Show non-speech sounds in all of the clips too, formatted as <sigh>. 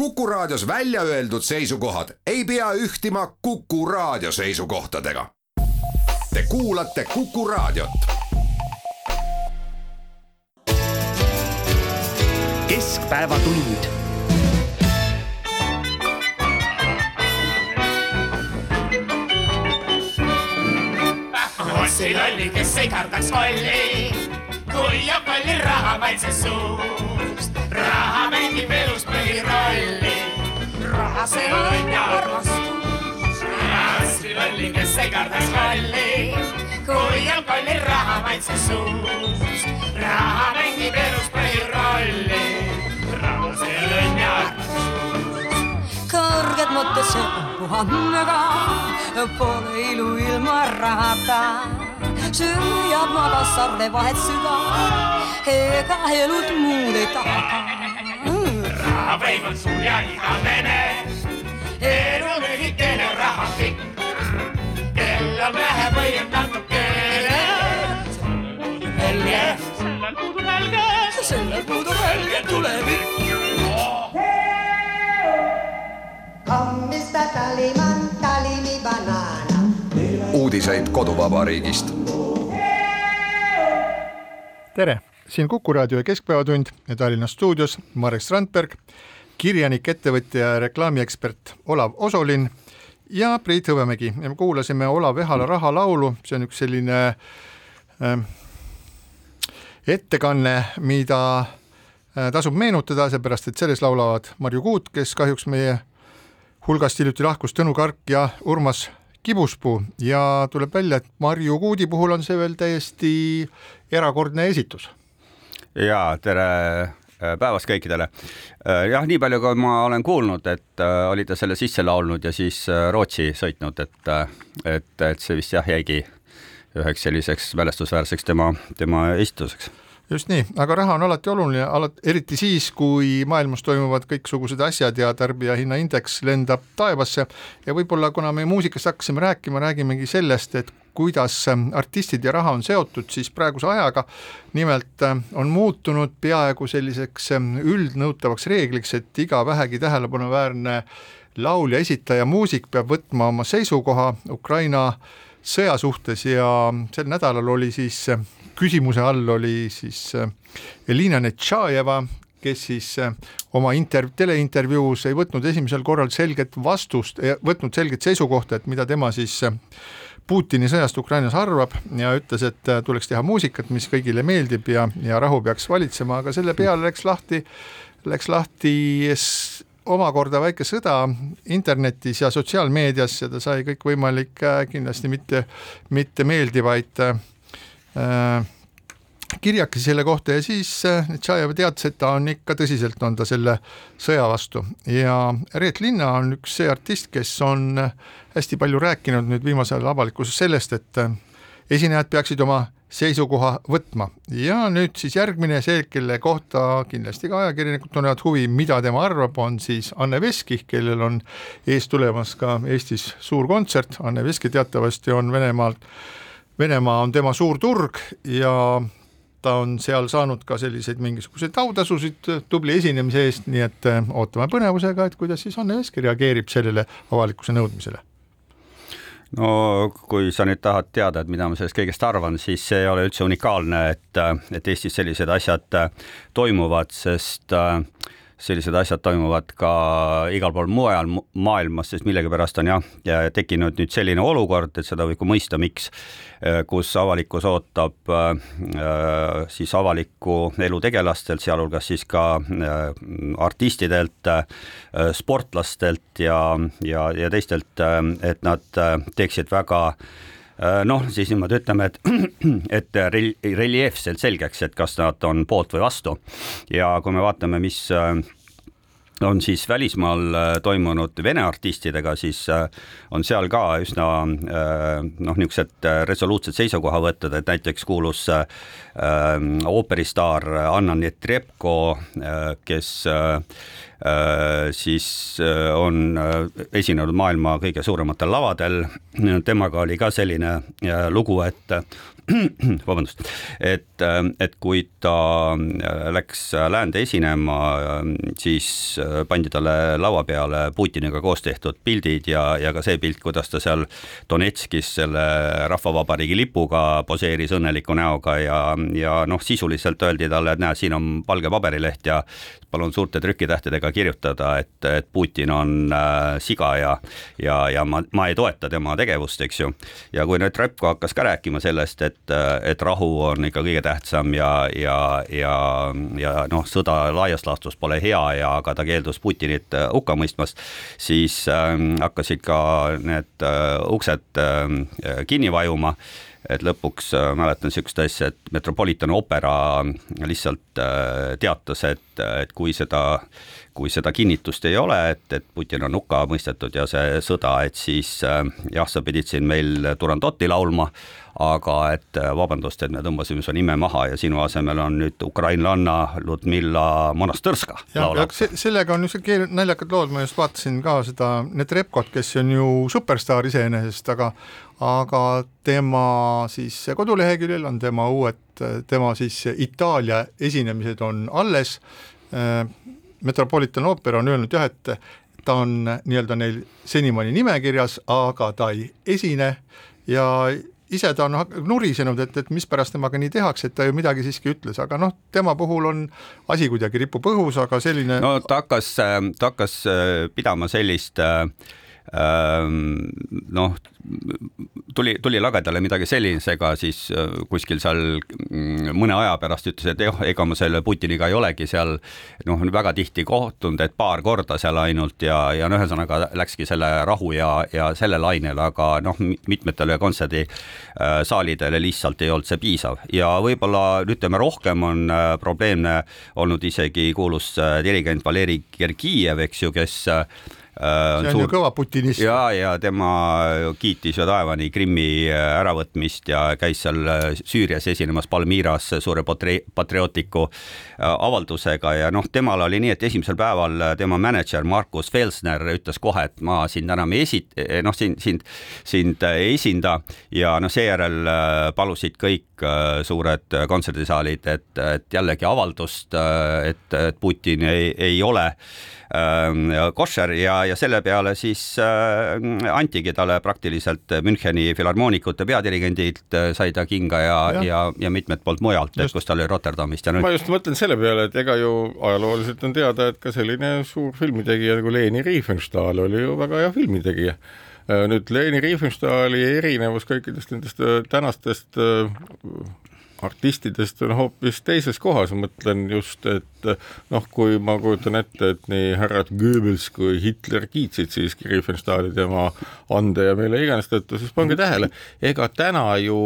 Kuku Raadios välja öeldud seisukohad ei pea ühtima Kuku Raadio seisukohtadega. Te kuulate Kuku Raadiot. keskpäevatund otsi lolli, kes ei kardaks kolli, kui jääb palju raha maitse suust. Raha mängib elus põhirolli, raha see on ja armastus. otsi lolli, kes ei kardaks kolli, kui jääb palju raha maitse suust. raha mängib elus põhirolli, raha see on ja armastus. kõrged mõtted seotud andmega, pole ilu ilma rahata. süüab magas sarve vahet süga, ega elult muud ei taha. Võib on sul ja igavene, elu lühikene, raha pikk. kell on vähe on natukene, sellel puudub helge, sellel puudub helge tulevik. Kommista Taliman, Talimi banaana. uudiseid koduvabariigist. tere, siin Kuku raadio Keskpäevatund ja Tallinna stuudios Marek Strandberg, kirjanik, ettevõtja ja reklaamiekspert Olav Osolin ja Priit Hõbemägi. Ja me kuulasime Olav Ehala rahalaulu, see on üks selline äh, ettekanne, mida äh, tasub meenutada, seepärast et selles laulavad Marju Kuut, kes kahjuks meie hulgast hiljuti lahkus Tõnu Kark ja Urmas Kibuspuu ja tuleb välja, et Marju Kuudi puhul on see veel täiesti erakordne esitus. Ja tere äh, päevast kõikidele. jah, nii palju, kui ma olen kuulnud, et äh, oli ta selle sisse laulnud ja siis äh, Rootsi sõitnud, et, et, et see vist jah, jäigi üheks selliseks mälestusväärseks tema, tema esituseks. Just nii, aga raha on alati oluline, alati, eriti siis, kui maailmas toimuvad kõiksugused asjad ja tarbijahinnaindeks lendab taevasse. Ja võib-olla kuna me muusikast hakkasime rääkima, räägimegi sellest, et kuidas artistid ja raha on seotud siis praeguse ajaga. nimelt on muutunud peaaegu selliseks üldnõutavaks reegliks, et iga vähegi tähelepanuväärne laulja, esitaja, muusik peab võtma oma seisukoha Ukraina sõja suhtes ja sel nädalal oli siis küsimuse all oli siis Elina Netšajeva, kes siis oma inter-, teleintervjuus ei võtnud esimesel korral selget vastust, võtnud selget seisukohta, et mida tema siis Putini sõjast Ukrainas arvab ja ütles, et tuleks teha muusikat, mis kõigile meeldib ja, ja rahu peaks valitsema, aga selle peale läks lahti, läks lahti omakorda väike sõda internetis ja sotsiaalmeedias ja ta sai kõikvõimalikke kindlasti mitte, mitte meeldivaid äh, kirjakesi selle kohta ja siis äh, Tšajev teatas, et ta on ikka tõsiselt, on ta selle sõja vastu. Ja Reet Linna on üks see artist, kes on hästi palju rääkinud nüüd viimasel ajal avalikkuses sellest, et äh, esinejad peaksid oma seisukoha võtma. Ja nüüd siis järgmine, see, kelle kohta kindlasti ka ajakirjanikud tunnevad huvi, mida tema arvab, on siis Anne Veski, kellel on ees tulemas ka Eestis suur kontsert, Anne Veski teatavasti on Venemaalt, Venemaa on tema suur turg ja ta on seal saanud ka selliseid mingisuguseid autasusid tubli esinemise eest, nii et äh, ootame põnevusega, et kuidas siis Anne Veski reageerib sellele avalikkuse nõudmisele. No kui sa nüüd tahad teada, et mida ma sellest kõigest arvan, siis see ei ole üldse unikaalne, et, et Eestis sellised asjad toimuvad, sest äh, sellised asjad toimuvad ka igal pool mujal maailmas, sest millegipärast on jah ja tekkinud nüüd selline olukord, et seda võib ka mõista, miks, kus avalikkus ootab äh, siis avaliku elu tegelastelt, sealhulgas siis ka äh, artistidelt äh,, sportlastelt ja, ja, ja teistelt et nad teeksid väga noh, siis niimoodi ütleme, et, <clears throat> et reljeefselt selgeks, et kas nad on poolt või vastu. ja kui me vaatame, mis on siis välismaal toimunud Vene artistidega, siis on seal ka üsna noh, niisugused resoluutsed seisukohavõtted, et näiteks kuulus äh, ooperistaar Anna Netrebko, kes äh, siis on esinenud maailma kõige suurematel lavadel. temaga oli ka selline lugu, et <clears throat> vabandust, et, et kui ta läks läände esinema, siis pandi talle laua peale Putiniga koos tehtud pildid ja, ja ka see pilt, kuidas ta seal Donetskis selle Rahvavabariigi lipuga poseeris õnneliku näoga ja, ja noh, sisuliselt öeldi talle, et näe, siin on valge paberileht ja palun suurte trükitähtedega kirjutada, et, et Putin on äh, siga ja, ja, ja ma, ma ei toeta tema tegevust, eks ju. ja kui nüüd Repko hakkas ka rääkima sellest, et et, et rahu on ikka kõige tähtsam ja, ja, ja, ja noh, sõda laias laastus pole hea ja ka ta keeldus Putinit äh, hukka mõistmast, siis äh, hakkasid ka need äh, uksed äh, kinni vajuma. Et lõpuks äh, mäletan niisugust asja, et Metropolitan Opera lihtsalt äh, teatas, et, et kui seda, kui seda kinnitust ei ole, et, et Putin on hukka mõistetud ja see sõda, et siis äh, jah, sa pidid siin meil Turandotti laulma, aga et äh, vabandust, et me tõmbasime su nime maha ja sinu asemel on nüüd ukrainlanna Ludmilla Monastõrska. se sellega on niisugused naljakad lood, ma just vaatasin ka seda Netrebkot, kes on ju superstaar iseenesest, aga aga tema siis koduleheküljel on tema uued, tema siis Itaalia esinemised on alles, äh, Metropolitan Opera on öelnud jah, et ta on nii-öelda neil senimaani nimekirjas, aga ta ei esine ja ise ta on nurisenud, et, et mispärast temaga nii tehakse, et ta ju midagi siiski ütles, aga noh, tema puhul on asi kuidagi ripub õhus, aga selline no ta hakkas, ta hakkas äh, pidama sellist äh, noh, tuli, tuli lagedale midagi sellisega, siis kuskil seal mm, mõne aja pärast ütles, et jah, ega ma selle Putiniga ei olegi seal noh, väga tihti kohtunud, et paar korda seal ainult ja, ja no ühesõnaga läkski selle rahu ja, ja selle lainele, aga noh, mitmetele kontserdisaalidele lihtsalt ei olnud see piisav. Ja võib-olla ütleme, rohkem on probleemne olnud isegi kuulus äh, dirigent Valeri Gergijev, eks ju, kes Äh, see on suur... ju kõva putinist. ja, ja tema kiitis ju taevani Krimmi äh, äravõtmist ja käis seal äh, Süürias esinemas Palmiras suure patriootliku avaldusega ja noh, temal oli nii, et esimesel päeval tema mänedžer Markus Felsner ütles kohe, et ma sind enam ei esi-, noh, sind, sind, sind ei esinda ja noh, seejärel palusid kõik suured kontserdisaalid, et, et jällegi avaldust, et, et Putin ei, ei ole Ähm, koššer ja, ja selle peale siis äh, antigi talle praktiliselt Müncheni filharmoonikute peadirigendilt äh, sai ta kinga ja, ja, ja, ja mitmelt poolt mujalt, et kus ta oli Rotterdamist ja nüüd. ma just mõtlen selle peale, et ega ju ajalooliselt on teada, et ka selline suur filmitegija nagu Leni Riefenstahl oli ju väga hea filmitegija äh, nüüd Leni Riefenstahli erinevus kõikidest nendest tänastest artistidest on hoopis teises kohas, mõtlen just, et noh, kui ma kujutan ette, et nii härrad Goebbels kui Hitler kiitsid siiski Riefenstahli tema ande ja mille iganes tõttu, siis pange tähele, ega täna ju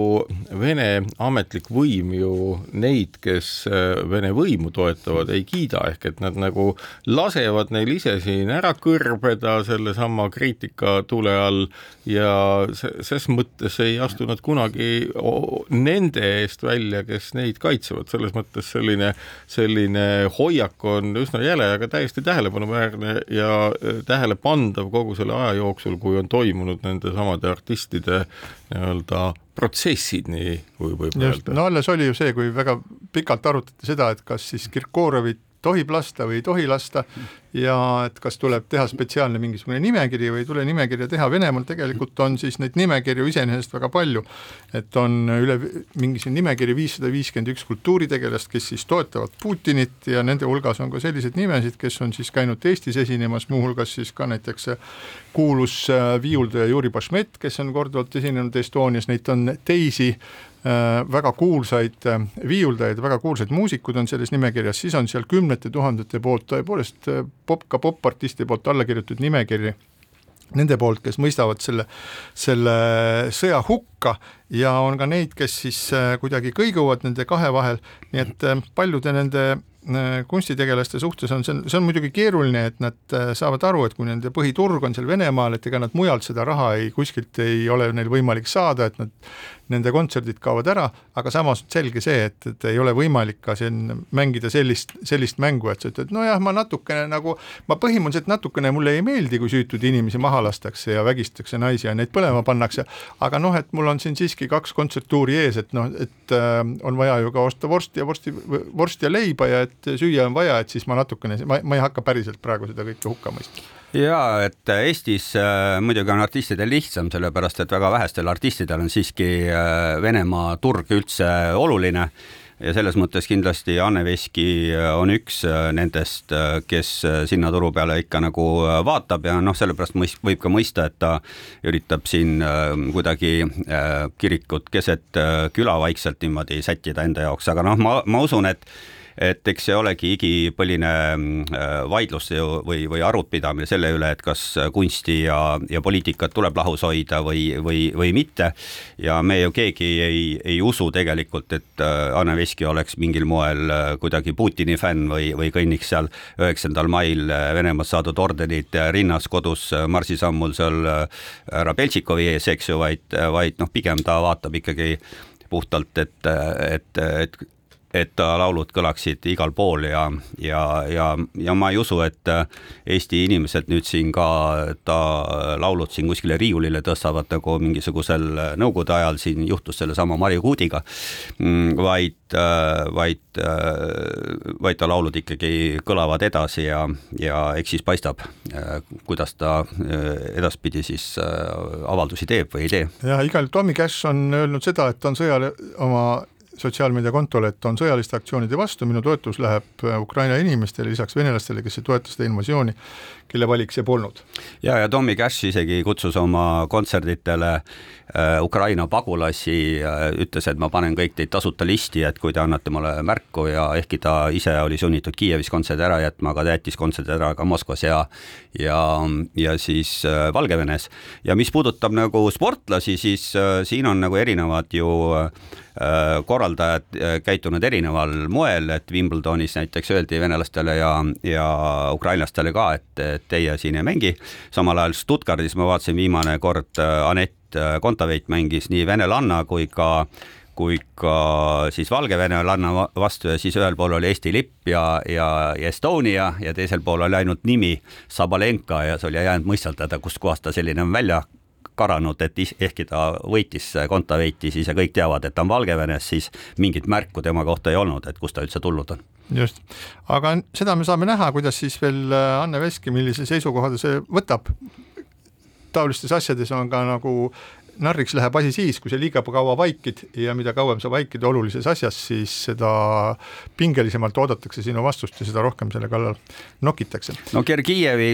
Vene ametlik võim ju neid, kes äh, Vene võimu toetavad, ei kiida, ehk et nad nagu lasevad neil ise siin ära kõrbeda sellesama kriitika tule all ja ses mõttes ei astu nad kunagi nende eest välja, välja, kes neid kaitsevad, selles mõttes selline, selline hoiak on üsna jäle, aga täiesti tähelepanuväärne ja äh, tähelepandav kogu selle aja jooksul, kui on toimunud nende samade artistide nii-öelda protsessid, nii kui võib öelda. no alles oli ju see, kui väga pikalt arutati seda, et kas siis Kirkorovit tohib lasta või ei tohi lasta ja et kas tuleb teha spetsiaalne mingisugune nimekiri või ei tule nimekirja teha, Venemaal tegelikult on siis neid nimekirju iseenesest väga palju. et on üle mingisugune nimekiri viissada viiskümmend üks kultuuritegelast, kes siis toetavad Putinit ja nende hulgas on ka selliseid nimesid, kes on siis käinud Eestis esinemas, muuhulgas siis ka näiteks kuulus äh, viiuldaja Juri Bašmet, kes on korduvalt esinenud Estonias, neid on teisi Äh, väga kuulsaid äh, viiuldajaid, väga kuulsaid muusikuid on selles nimekirjas, siis on seal kümnete tuhandete poolt tõepoolest äh, pop, ka popartistide poolt alla kirjutatud nimekiri nende poolt, kes mõistavad selle, selle sõja hukka ja on ka neid, kes siis kuidagi kõiguvad nende kahe vahel, nii et paljude nende äh, kunstitegelaste suhtes on, see see on muidugi keeruline, et nad äh, saavad aru, et kui nende põhiturg on seal Venemaal, et ega nad mujalt seda raha ei, kuskilt ei ole neil võimalik saada, et nad nende kontserdid kaovad ära, aga samas selge see, et, et ei ole võimalik ka siin mängida sellist, sellist mängu, et sa ütled, nojah, ma natukene nagu, ma põhimõtteliselt natukene, mulle ei meeldi, kui süütuid inimesi maha lastakse ja vägistatakse naisi ja neid põlema pannakse, aga noh, et mul on siin siiski kaks kontserttuuri ees, et noh, et äh, on vaja ju ka osta vorsti ja vorsti, vorsti ja leiba ja et süüa on vaja, et siis ma natukene, ma, ma ei hakka päriselt praegu seda kõike hukka mõistma ja et Eestis äh, muidugi on artistidel lihtsam, sellepärast et väga vähestel artistidel on siiski äh, Venemaa turg üldse oluline. Ja selles mõttes kindlasti Anne Veski äh, on üks äh, nendest, äh, kes sinna turu peale ikka nagu vaatab ja noh, sellepärast mõist, võib ka mõista, et ta üritab siin kuidagi kirikut keset küla vaikselt niimoodi sättida enda jaoks, aga noh, ma, ma usun, et et eks see olegi igipõline mm, äh, vaidlus ju või, või arutpidamine selle üle, et kas kunsti ja, ja poliitikat tuleb lahus hoida või, või, või mitte. ja me ju keegi ei, ei usu tegelikult, et äh, Anne Veski oleks mingil moel äh, kuidagi Putini fänn või, või kõnniks seal üheksandal mail Venemaast saadud ordenid rinnas kodus marsisammul seal härra Beltšikovi ees, eks ju, vaid, vaid noh, pigem ta vaatab ikkagi puhtalt, et, et, et et ta laulud kõlaksid igal pool ja, ja, ja, ja ma ei usu, et Eesti inimesed nüüd siin ka ta laulud siin kuskile riiulile tõstavad, nagu mingisugusel nõukogude ajal siin juhtus sellesama Marju Kuudiga, mm, vaid, vaid, vaid ta laulud ikkagi kõlavad edasi ja, ja eks siis paistab, kuidas ta edaspidi siis avaldusi teeb või ei tee. jah, igal Tommy Cash on öelnud seda, et on sõjale oma sotsiaalmeediakontole, et on sõjaliste aktsioonide vastu, minu toetus läheb äh, Ukraina inimestele, lisaks venelastele, kes ei toeta seda invasiooni, kelle valik see polnud. ja, ja Tommy Cash isegi kutsus oma kontserditele äh, Ukraina pagulasi äh,, ütles, et ma panen kõik teid tasuta listi, et kui te annate mulle märku ja ehkki ta ise oli sunnitud Kiievis kontserdi ära jätma, aga ta jättis kontserdi ära ka Moskvas ja ja, ja siis äh, Valgevenes. ja mis puudutab nagu sportlasi, siis siin on nagu erinevad ju korraldajad käitunud erineval moel, et Wimbledonis näiteks öeldi venelastele ja, ja ukrainlastele ka, et teie siin ei mängi. samal ajal Stuttgardis ma vaatasin viimane kord äh, Anett Kontaveit mängis nii venelanna kui ka kui ka siis valgevenelanna vastu ja siis ühel pool oli Eesti lipp ja, ja, ja Estonia ja teisel pool oli ainult nimi Sabalenka ja see oli jäänud mõisteldada, kustkohast ta selline on välja karanud, et ehkki ta võitis Kontaveiti, siis ja kõik teavad, et ta on Valgevenes, siis mingit märku tema kohta ei olnud, et kust ta üldse tulnud on. Just, aga seda me saame näha, kuidas siis veel äh, Anne Veski, millise seisukoha ta see võtab. taolistes asjades on ka nagu narriks läheb asi siis, kui sa liiga kaua vaikid ja mida kauem sa vaikid olulises asjas, siis seda pingelisemalt oodatakse sinu vastust ja seda rohkem selle kallal nokitakse. no Gergijevi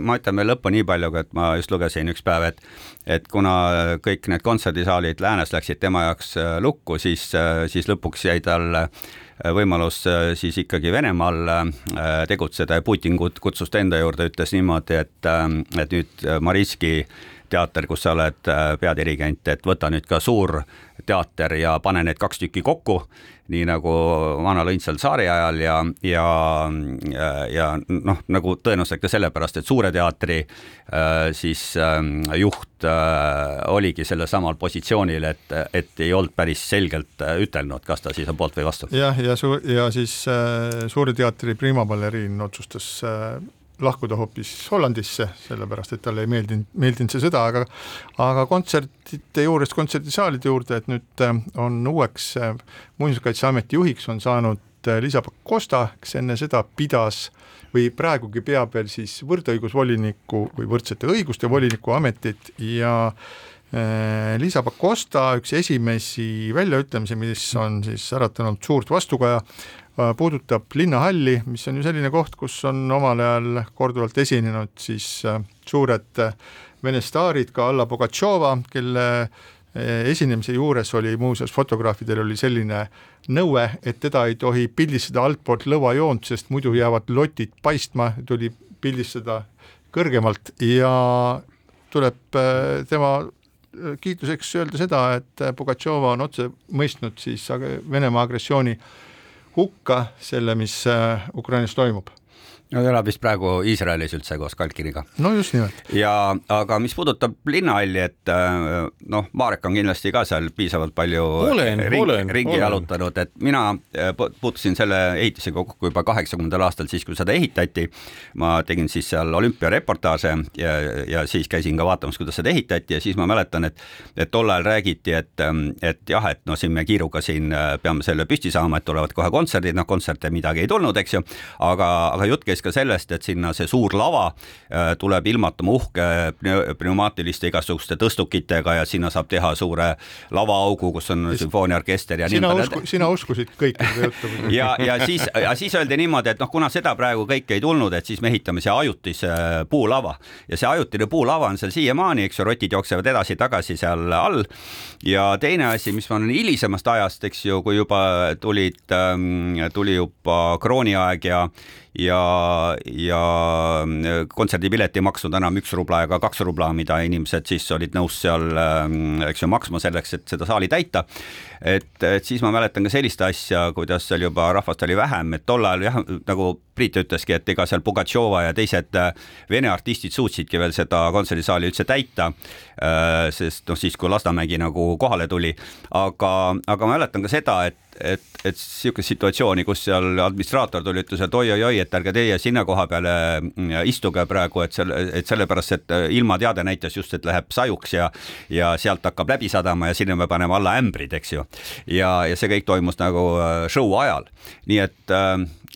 ma ütlen veel lõppu nii palju, et ma just lugesin üks päev, et et kuna kõik need kontserdisaalid läänes läksid tema jaoks äh, lukku, siis, äh, siis lõpuks jäi tal äh, võimalus siis ikkagi Venemaal tegutseda. Ja Putin kutsus ta enda juurde, ütles niimoodi, et, et nüüd Mariski teater, kus sa oled äh, peadirigent, et võta nüüd ka suur teater ja pane need kaks tükki kokku, nii nagu vanal õndsal tsaari ajal ja, ja, ja, ja noh, nagu tõenäoliselt ka sellepärast, et Suure teatri äh, siis äh, juht äh, oligi sellel samal positsioonil, et, et ei olnud päris selgelt äh, ütelnud, kas ta siis on poolt või vastu. jah, ja su-, ja siis Suure teatri primabaleriin otsustas lahkuda hoopis Hollandisse, sellepärast et talle ei meeldinud, meeldinud see sõda, aga aga kontsertide juurest kontserdisaalide juurde, et nüüd äh, on uueks äh, Muinsuskaitseameti juhiks on saanud äh, Liisa Pakosta, kes enne seda pidas või praegugi peab veel siis võrdõigusvoliniku või võrdsete õiguste voliniku ametit ja Liisa Pakosta üks esimesi väljaütlemisi, mis on siis äratanud suurt vastukaja, puudutab linnahalli, mis on ju selline koht, kus on omal ajal korduvalt esinenud siis äh, suured äh, vene staarid, ka Alla Pugatšova, kelle esinemise juures oli muuseas fotograafidel oli selline nõue, et teda ei tohi pildistada altpoolt lõuajoont, sest muidu jäävad lotid paistma, tuli pildistada kõrgemalt. Ja tuleb tema kiituseks öelda seda, et Pugatšova on otse mõistnud siis Venemaa agressiooni hukka selle, mis äh, Ukrainas toimub no ta elab vist praegu Iisraelis üldse koos Kalkiniga. no just nimelt. ja aga mis puudutab linnahalli, et äh, noh, Marek on kindlasti ka seal piisavalt palju olen, ring, olen, ringi olen. jalutanud, et mina äh, puutusin selle ehitisega kokku juba kaheksakümnendal aastal, siis kui seda ehitati. ma tegin siis seal olümpiareportaaže ja, ja siis käisin ka vaatamas, kuidas seda ehitati ja siis ma mäletan, et, et tol ajal räägiti, et, et jah, et no siin me kiiruga siin äh, peame selle püsti saama, et tulevad kohe kontserdid, noh kontserte midagi ei tulnud, eks ju, aga, aga jutt käis ka sellest, et sinna see suur lava äh, tuleb ilmatama uhke pneumaatiliste igasuguste tõstukitega ja sinna saab teha suure lavaaugu, kus on sümfooniaorkester ja sina usku, sina uskusid kõike seda juttu. ja, ja siis, ja siis öeldi niimoodi, et noh, kuna seda praegu kõike ei tulnud, et siis me ehitame siia ajutise puulava ja see ajutine puulava on seal siiamaani, eks ju, rotid jooksevad edasi-tagasi seal all. ja teine asi, mis on hilisemast ajast, eks ju, kui juba tulid, tuli juba krooniaeg ja ja, ja kontserdipileti ei maksnud enam üks rubla ega kaks rubla, mida inimesed siis olid nõus seal, eks ju, maksma selleks, et seda saali täita. et, et siis ma mäletan ka sellist asja, kuidas seal juba rahvast oli vähem, et tol ajal jah, nagu Priit ütleski, et ega seal Pugatšova ja teised vene artistid suutsidki veel seda kontserdisaali üldse täita. sest noh, siis kui Lasnamägi nagu kohale tuli, aga, aga ma mäletan ka seda, et et, et niisugust situatsiooni, kus seal administraator tuli, ütles, et oi-oi-oi, et ärge teie sinna koha peale mm, istuge praegu, et selle, et sellepärast, et ilmateade näitas just, et läheb sajuks ja ja sealt hakkab läbi sadama ja sinna me paneme alla ämbrid, eks ju. ja, ja see kõik toimus nagu show ajal, nii et,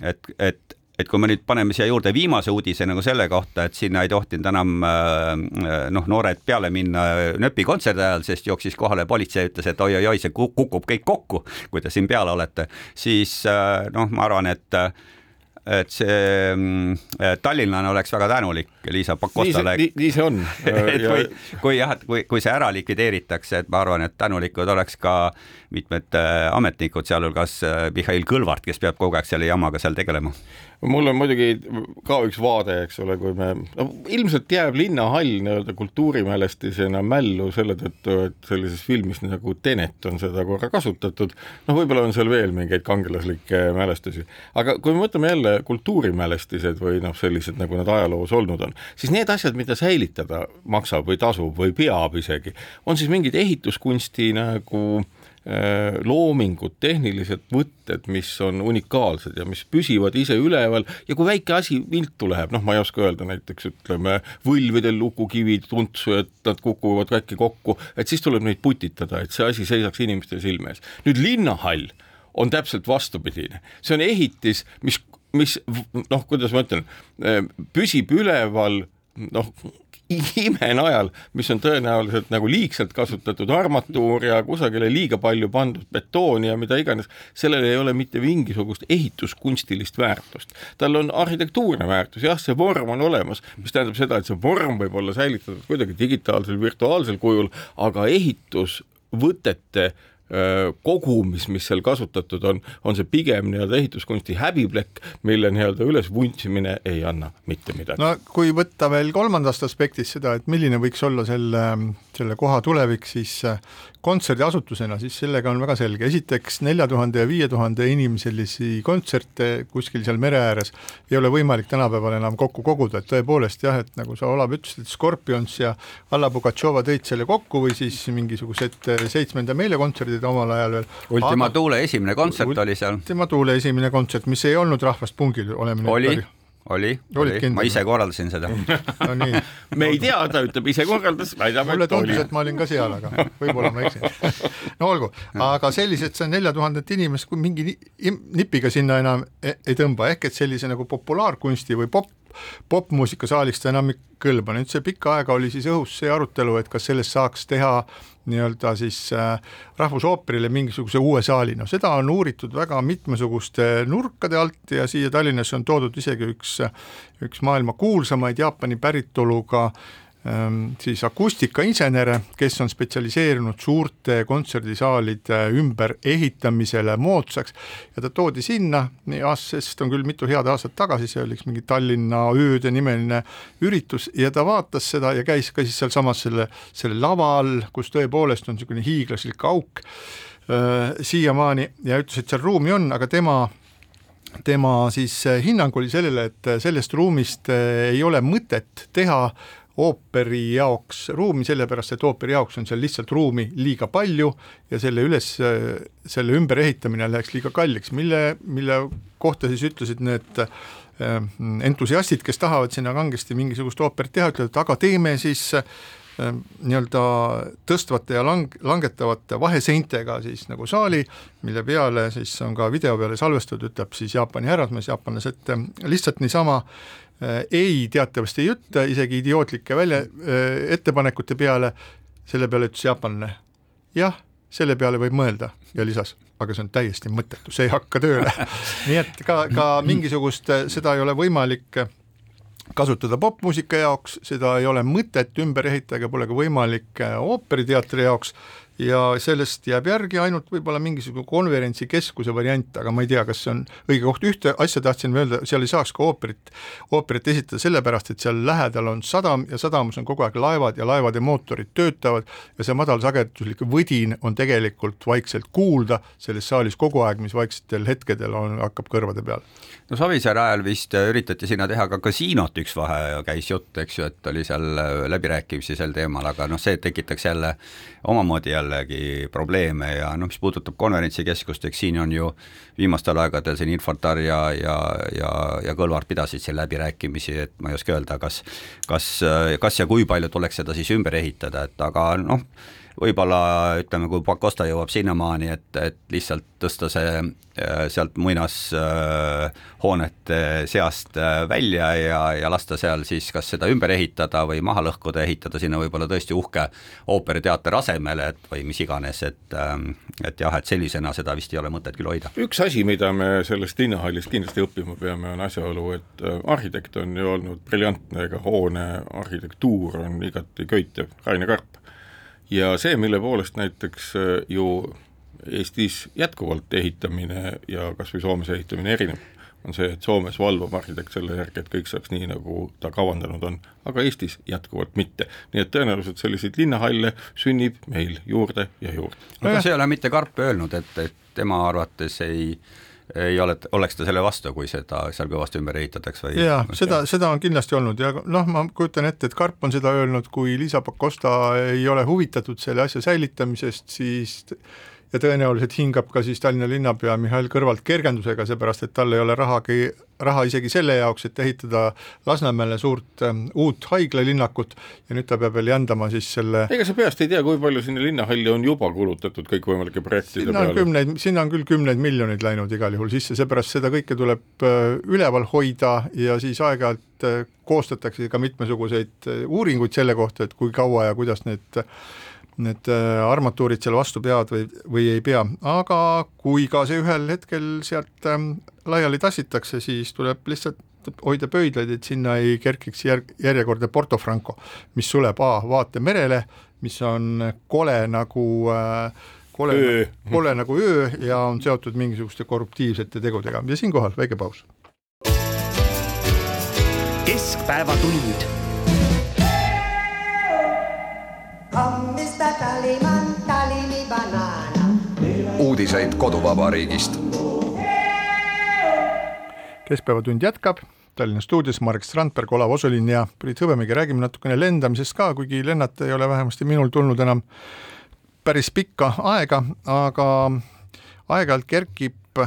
et, et et kui me nüüd paneme siia juurde viimase uudise nagu selle kohta, et sinna ei tohtinud enam noh, noored peale minna nööpi kontserdi ajal, sest jooksis kohale politsei, ütles, et oi-oi-oi, see kukub kõik kokku, kui te siin peal olete, siis noh, ma arvan, et et see tallinlane oleks väga tänulik Liisa Pakostale. nii, nii see on <laughs> et kui, kui jah, et kui, kui see ära likvideeritakse, et ma arvan, et tänulikud oleks ka mitmed ametnikud, sealhulgas Mihhail Kõlvart, kes peab kogu aeg selle jamaga seal tegelema mul on muidugi ka üks vaade, eks ole, kui me, no ilmselt jääb linnahall nii-öelda kultuurimälestisena mällu selle tõttu, et sellises filmis nagu Tenet on seda korra kasutatud, noh, võib-olla on seal veel mingeid kangelaslikke mälestusi, aga kui me võtame jälle kultuurimälestised või noh, sellised, nagu nad ajaloos olnud on, siis need asjad, mida säilitada maksab või tasub või peab isegi, on siis mingid ehituskunsti nagu loomingud, tehnilised võtted, mis on unikaalsed ja mis püsivad ise üleval ja kui väike asi viltu läheb, noh, ma ei oska öelda, näiteks ütleme võlvidel lukukivid tuntsu, et nad kukuvad äkki kokku, et siis tuleb neid putitada, et see asi seisaks inimeste silme ees. nüüd linnahall on täpselt vastupidine, see on ehitis, mis, mis noh, kuidas ma ütlen, püsib üleval noh, imenajal, mis on tõenäoliselt nagu liigselt kasutatud armatuur ja kusagile liiga palju pandud betooni ja mida iganes, sellel ei ole mitte mingisugust ehituskunstilist väärtust. tal on arhitektuurne väärtus, jah, see vorm on olemas, mis tähendab seda, et see vorm võib olla säilitatud kuidagi digitaalsel, virtuaalsel kujul, aga ehitusvõtete kogumis, mis seal kasutatud on, on see pigem nii-öelda ehituskunsti häbiplekk, mille nii-öelda üles vuntsimine ei anna mitte midagi. no kui võtta veel kolmandast aspektist seda, et milline võiks olla selle, selle koha tulevik, siis kontserdiasutusena, siis sellega on väga selge, esiteks nelja tuhande ja viie tuhande inimeselisi kontserte kuskil seal mere ääres ei ole võimalik tänapäeval enam kokku koguda, et tõepoolest jah, et nagu sa, Olav, ütlesid, et Scorpions ja Alla Pugatšova tõid selle kokku või siis mingisugused seitsmenda meile kontserdid omal ajal veel. Ultima Thule esimene kontsert oli seal. Ultima Thule esimene kontsert, mis ei olnud Rahvast pungil, oleme oli, oli, oli, ma ise korraldasin seda. <laughs> No nii. me ei tea, ta ütleb ise korraldas, väidab, mulle tundus, et ma olin ka seal, aga võib-olla ma eksin. no olgu, <laughs> aga sellised, see nelja tuhandet inimest, kui mingi nipiga sinna enam e-, ei tõmba, ehk et sellise nagu populaarkunsti või pop popmuusikasaalist ta enam ei kõlba, nüüd see pikka aega oli siis õhus see arutelu, et kas sellest saaks teha nii-öelda siis äh, Rahvusooperile mingisuguse uue saali, no seda on uuritud väga mitmesuguste nurkade alt ja siia Tallinnasse on toodud isegi üks, üks maailma kuulsamaid Jaapani päritoluga siis akustikainsenere, kes on spetsialiseerunud suurte kontserdisaalide ümberehitamisele moodsaks. Ja ta toodi sinna, sest on küll mitu head aastat tagasi, see oli üks mingi Tallinna ööde nimeline üritus ja ta vaatas seda ja käis ka siis sealsamas selle, selle lava all, kus tõepoolest on niisugune hiiglaslik auk äh, siiamaani ja ütles, et seal ruumi on, aga tema tema siis hinnang oli sellele, et sellest ruumist ei ole mõtet teha ooperi jaoks ruumi, sellepärast et ooperi jaoks on seal lihtsalt ruumi liiga palju ja selle üles, selle ümberehitamine läheks liiga kalliks, mille, mille kohta siis ütlesid need äh, entusiastid, kes tahavad sinna kangesti mingisugust ooperit teha, ütlevad, aga teeme siis äh, nii-öelda tõstvate ja lang-, langetavate vaheseintega siis nagu saali, mille peale siis on ka video peale salvestatud, ütleb siis Jaapani härrasmees, jaapanlased lihtsalt niisama Äh, ei teatavasti ei ütle, isegi idiootlike välja, äh, ettepanekute peale, selle peale ütles jaapanlane, jah, selle peale võib mõelda ja lisas, aga see on täiesti mõttetu, see ei hakka tööle. <laughs> Nii et ka, ka mingisugust, äh, seda ei ole võimalik kasutada popmuusika jaoks, seda ei ole mõtet ümber ehitada pole ka võimalik ooperiteatri jaoks ja sellest jääb järgi ainult võib-olla mingisugune konverentsikeskuse variant, aga ma ei tea, kas see on õige koht, ühte asja tahtsin öelda, seal ei saaks ka ooperit, ooperit esitada sellepärast, et seal lähedal on sadam ja sadamas on kogu aeg laevad ja laevade mootorid töötavad ja see madalsageduslik võdin on tegelikult vaikselt kuulda selles saalis kogu aeg, mis vaiksetel hetkedel on, hakkab kõrvade peal. no Savisaare ajal vist üritati sinna teha ka kasiinot, üks vahe käis jutt, eks ju, et oli seal läbirääkimisi sel teemal, aga noh, see tekitaks jälle omamoodi jälle jällegi probleeme ja noh, mis puudutab konverentsikeskust, eks siin on ju viimastel aegadel siin Infortar ja, ja, ja, ja Kõlvart pidasid siin läbirääkimisi, et ma ei oska öelda, kas kas, kas ja kui palju tuleks seda siis ümber ehitada, et aga noh, võib-olla ütleme, kui Pakosta jõuab sinnamaani, et, et lihtsalt tõsta see äh, sealt muinashoonete seast äh, välja ja, ja lasta seal siis kas seda ümber ehitada või maha lõhkuda, ehitada sinna võib-olla tõesti uhke ooperiteater asemele, et või mis iganes, et ähm, et jah, et sellisena seda vist ei ole mõtet küll hoida. üks asi, mida me sellest linnahallist kindlasti õppima peame, on asjaolu, et äh, arhitekt on ju olnud briljantne, ega hoone arhitektuur on igati köitev, Raine Karp ja see, mille poolest näiteks äh, ju Eestis jätkuvalt ehitamine ja kas või Soomes ehitamine erineb, on see, et Soomes valvab arhitekt selle järgi, et kõik saaks nii, nagu ta kavandanud on, aga Eestis jätkuvalt mitte. nii et tõenäoliselt selliseid linnahalle sünnib meil juurde ja juurde. aga see ei ole mitte Karp öelnud, et, et tema arvates ei äh, ei ole, oleks ta selle vastu, kui seda seal kõvasti ümber ehitatakse või? jaa, seda, seda on kindlasti olnud ja noh, ma kujutan ette, et Karp on seda öelnud, kui Liisa Pakosta ei ole huvitatud selle asja säilitamisest, siis ja tõenäoliselt hingab ka siis Tallinna linnapea Mihhail Kõlvart kergendusega, seepärast et tal ei ole rahagi, raha isegi selle jaoks, et ehitada Lasnamäele suurt äh, uut haiglalinnakut ja nüüd ta peab veel jändama siis selle ega sa peast ei tea, kui palju sinna linnahalli on juba kulutatud kõikvõimalike projektide sinna on peale? kümneid, sinna on küll kümneid miljoneid läinud igal juhul sisse, seepärast seda kõike tuleb äh, üleval hoida ja siis aeg-ajalt äh, koostatakse ka mitmesuguseid äh, uuringuid selle kohta, et kui kaua ja kuidas need äh, need äh, armatuurid seal vastu peavad või, või ei pea, aga kui ka see ühel hetkel sealt ähm, laiali tassitakse, siis tuleb lihtsalt hoida pöidlaid, et sinna ei kerkiks järg, järjekordne Porto Franco, mis suleb A vaate merele, mis on kole nagu äh, kole, kole nagu öö ja on seotud mingisuguste korruptiivsete tegudega. Ja siinkohal väike paus. keskpäevatund uudiseid koduvabariigist. keskpäevatund jätkab, Tallinna stuudios Marek Strandberg, Olav Osolin ja Priit Hõbemägi, räägime natukene lendamisest ka, kuigi lennata ei ole vähemasti minul tulnud enam päris pikka aega, aga aeg-ajalt kerkib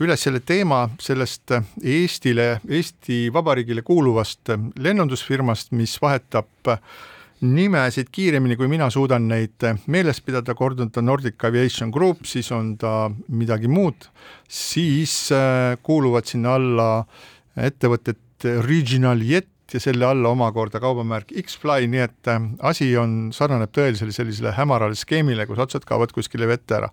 üles selle teema sellest Eestile, Eesti Vabariigile kuuluvast lennundusfirmast, mis vahetab nimesid kiiremini, kui mina suudan neid meeles pidada, kord on ta Nordic Aviation Group, siis on ta midagi muud, siis äh, kuuluvad sinna alla ettevõtted Regional Jet ja selle alla omakorda kaubamärk X-Fly, nii et äh, asi on, sarnaneb tõelisele sellisele hämarale skeemile, kus otsad kaovad kuskile vette ära.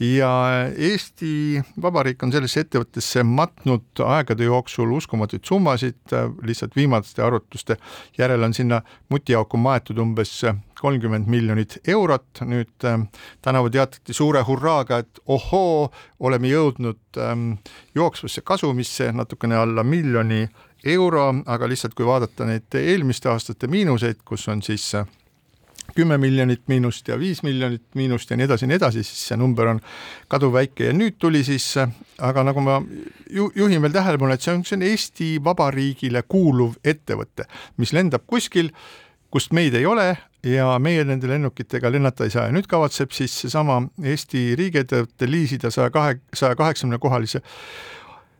ja Eesti Vabariik on sellesse ettevõttesse matnud aegade jooksul uskumatuid summasid, äh, lihtsalt viimaste arvutuste järel on sinna mutiauku maetud umbes kolmkümmend miljonit eurot, nüüd äh, tänavu teatati suure hurraaga, et ohoo, oleme jõudnud ähm, jooksvasse kasumisse natukene alla miljoni euro, aga lihtsalt kui vaadata neid eelmiste aastate miinuseid, kus on siis äh, kümme miljonit miinust ja viis miljonit miinust ja nii edasi ja nii edasi, siis see number on kaduvväike ja nüüd tuli siis, aga nagu ma ju, juhin veel tähelepanu, et see on, see on Eesti Vabariigile kuuluv ettevõte, mis lendab kuskil, kust meid ei ole ja meie nende lennukitega lennata ei saa. Ja nüüd kavatseb siis seesama Eesti riigiettevõte liisida saja kahe, saja kaheksakümne kohalise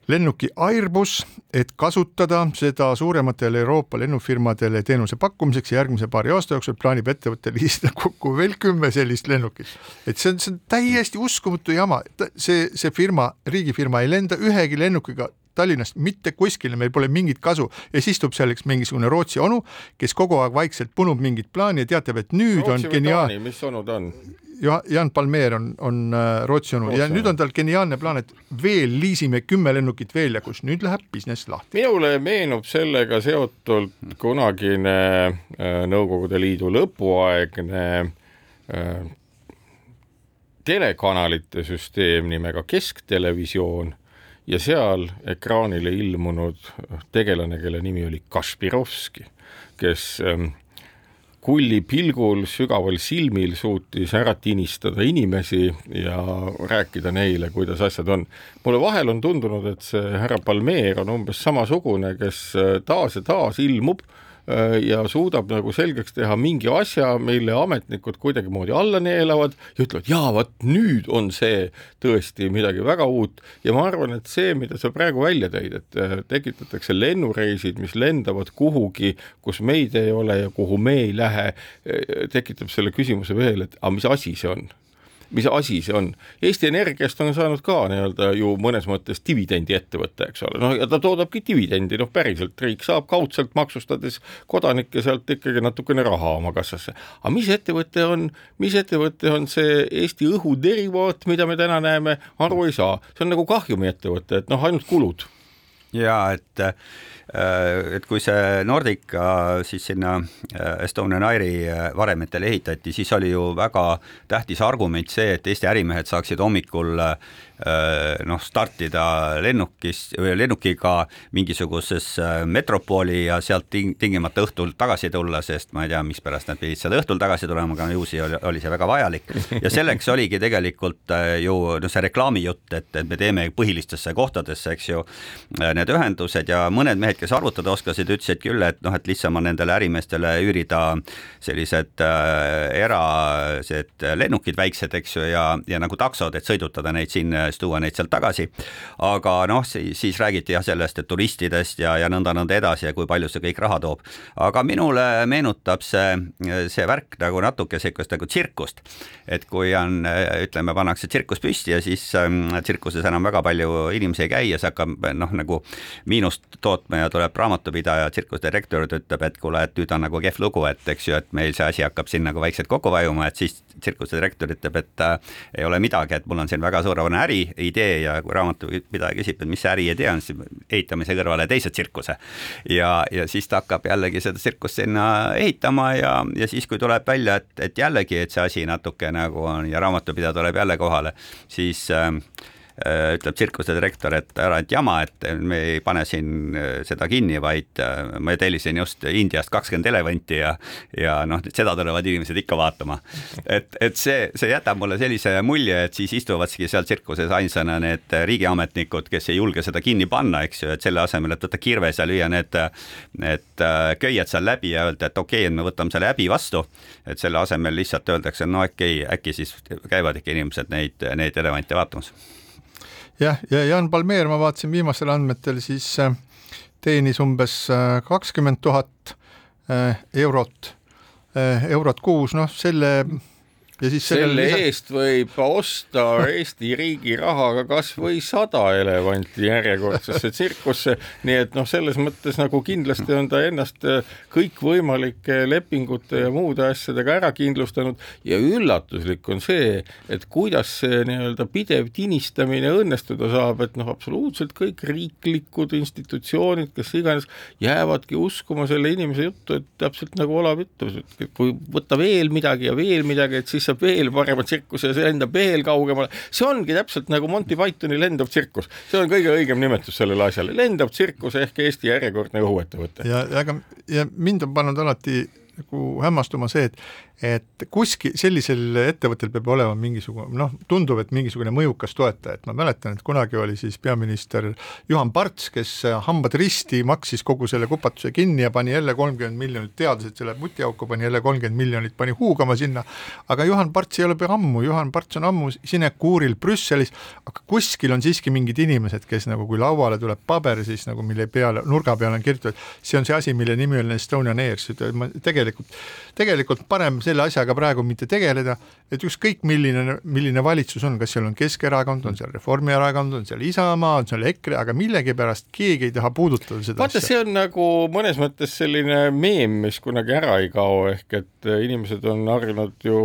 lennuki Airbus, et kasutada seda suurematele Euroopa lennufirmadele teenuse pakkumiseks ja järgmise paari aasta jooksul plaanib ettevõte liisida <laughs> kokku veel kümme sellist lennukit. et see on, see on täiesti uskumatu jama, see, see firma, riigifirma ei lenda ühegi lennukiga Tallinnast mitte kuskile, meil pole mingit kasu ja siis tuleb selleks mingisugune Rootsi onu, kes kogu aeg vaikselt punub mingit plaani ja teatab, et nüüd Rootsi on geniaalne. mis onu ta on? Jaan Palmeer on, on äh, Rootsi onu ja nüüd on tal geniaalne plaan, et veel liisime kümme lennukit veel ja kus nüüd läheb business lahti. minule meenub sellega seotult kunagine äh, Nõukogude Liidu lõpuaegne äh, telekanalite süsteem nimega Kesktelevisioon ja seal ekraanile ilmunud tegelane, kelle nimi oli Kaspirovski, kes ähm, kulli pilgul, sügaval silmil suutis ära tinistada inimesi ja rääkida neile, kuidas asjad on. mulle vahel on tundunud, et see härra Palmeer on umbes samasugune, kes taas ja taas ilmub Äh, ja suudab nagu selgeks teha mingi asja, mille ametnikud kuidagimoodi alla neelavad ja ütlevad, jaa, vot nüüd on see tõesti midagi väga uut. Ja ma arvan, et see, mida sa praegu välja tõid, et äh, tekitatakse lennureisid, mis lendavad kuhugi, kus meid ei ole ja kuhu me ei lähe, äh, tekitab selle küsimuse veel, et aga mis asi see on mis asi see on. Eesti Energiast on saanud ka nii-öelda ju mõnes mõttes dividendiettevõte, eks ole, noh ja ta toodabki dividendi, noh päriselt, riik saab kaudselt maksustades kodanikke sealt ikkagi natukene raha oma kassasse. aga mis ettevõte on, mis ettevõte on see Eesti õhuderivaat, mida me täna näeme, aru ei saa, see on nagu kahjumiettevõte, et noh, ainult kulud. ja et Äh, et kui see Nordica siis sinna äh, Estonian Airi äh, varemetele ehitati, siis oli ju väga tähtis argument see, et Eesti ärimehed saaksid hommikul noh, startida lennukis, lennukiga mingisugusesse metropooli ja sealt ting tingimata õhtul tagasi tulla, sest ma ei tea, mispärast nad pidid seal õhtul tagasi tulema, aga ju see oli, oli see väga vajalik. ja selleks oligi tegelikult ju noh, see reklaamijutt, et, et me teeme põhilistesse kohtadesse, eks ju, need ühendused ja mõned mehed, kes arvutada oskasid, ütlesid küll, et noh, et lihtsam on nendele ärimeestele üürida sellised äh, erased lennukid väiksed, eks ju, ja, ja nagu taksod, et sõidutada neid sinna, siis tuua neid sealt tagasi. aga noh, siis räägiti jah sellest, et turistidest ja, ja nõnda-nõnda edasi ja kui palju see kõik raha toob. aga minule meenutab see, see värk nagu natuke sihukest nagu tsirkust. et kui on, ütleme, pannakse tsirkus püsti ja siis ähm, tsirkuses enam väga palju inimesi ei käi ja see hakkab noh, nagu miinust tootma ja tuleb raamatupidaja, tsirkusdirektor ütleb, et kuule, et nüüd on nagu kehv lugu, et eks ju, et meil see asi hakkab siin nagu vaikselt kokku vajuma, et siis tsirkusedirektor ütleb, et äh, ei ole midagi, et mul on siin väga suurepärane äriidee ja kui raamatupidaja küsib, et mis see äriidee on, siis ehitamise kõrvale teise tsirkuse. ja, ja siis ta hakkab jällegi seda tsirkust sinna ehitama ja, ja siis, kui tuleb välja, et, et jällegi, et see asi natuke nagu on ja raamatupidaja tuleb jälle kohale, siis Äh, ütleb tsirkuse direktor, et ära nüüd jama, et me ei pane siin äh, seda kinni, vaid äh, ma tellisin just Indiast kakskümmend elevanti ja, ja noh, seda tulevad inimesed ikka vaatama. et, et see, see jätab mulle sellise mulje, et siis istuvadki seal tsirkuses ainsana need riigiametnikud, kes ei julge seda kinni panna, eks ju, et selle asemel, et võtta kirves ja lüüa need, need köied seal läbi ja öelda, et okei okay,, me võtame selle häbi vastu, et selle asemel lihtsalt öeldakse, no okei okay,, äkki siis käivad ikka inimesed neid, neid elevante vaatamas jah, ja Jan Palmeer, ma vaatasin viimastel andmetel, siis äh, teenis umbes äh, kakskümmend tuhat äh, eurot, eurot kuus, noh selle ja siis selle lisa... eest võib osta Eesti riigi rahaga kas või sada elevanti järjekordsesse tsirkusse, nii et noh, selles mõttes nagu kindlasti on ta ennast äh, kõikvõimalike lepingute ja muude asjadega ära kindlustanud. Ja üllatuslik on see, et kuidas see nii-öelda pidev tinistamine õnnestuda saab, et noh, absoluutselt kõik riiklikud institutsioonid, kes iganes, jäävadki uskuma selle inimese juttu, et täpselt nagu Olav ütles, et kui võtta veel midagi ja veel midagi, et siis saab veel parema tsirkuse see lendab veel kaugemale. see ongi täpselt nagu Monty Pythoni lendav tsirkus, see on kõige õigem nimetus sellele asjale, lendav tsirkus ehk Eesti järjekordne õhuettevõte. ja, aga ja mind on pannud alati nagu hämmastuma see, et et kuskil sellisel ettevõttel peab olema mingisugune noh, tundub, et mingisugune mõjukas toetaja, et ma mäletan, et kunagi oli siis peaminister Juhan Parts, kes hambad risti maksis kogu selle kupatuse kinni ja pani jälle kolmkümmend miljonit, teadis, et see läheb mutiauku, pani jälle kolmkümmend miljonit, pani huugama sinna, aga Juhan Parts ei ole pea ammu, Juhan Parts on ammu sinekuuril Brüsselis, aga kuskil on siiski mingid inimesed, kes nagu kui lauale tuleb paber, siis nagu mille peale, nurga peale on kirjutatud, see on see asi, mille nimi on Estonian Air, tegelikult, tegelikult parem selle asjaga praegu mitte tegeleda, et ükskõik milline, milline valitsus on, kas seal on Keskerakond, on seal Reformierakond, on seal Isamaa, on seal EKRE, aga millegipärast keegi ei taha puudutada seda vaata, see on nagu mõnes mõttes selline meem, mis kunagi ära ei kao, ehk et inimesed on harjunud ju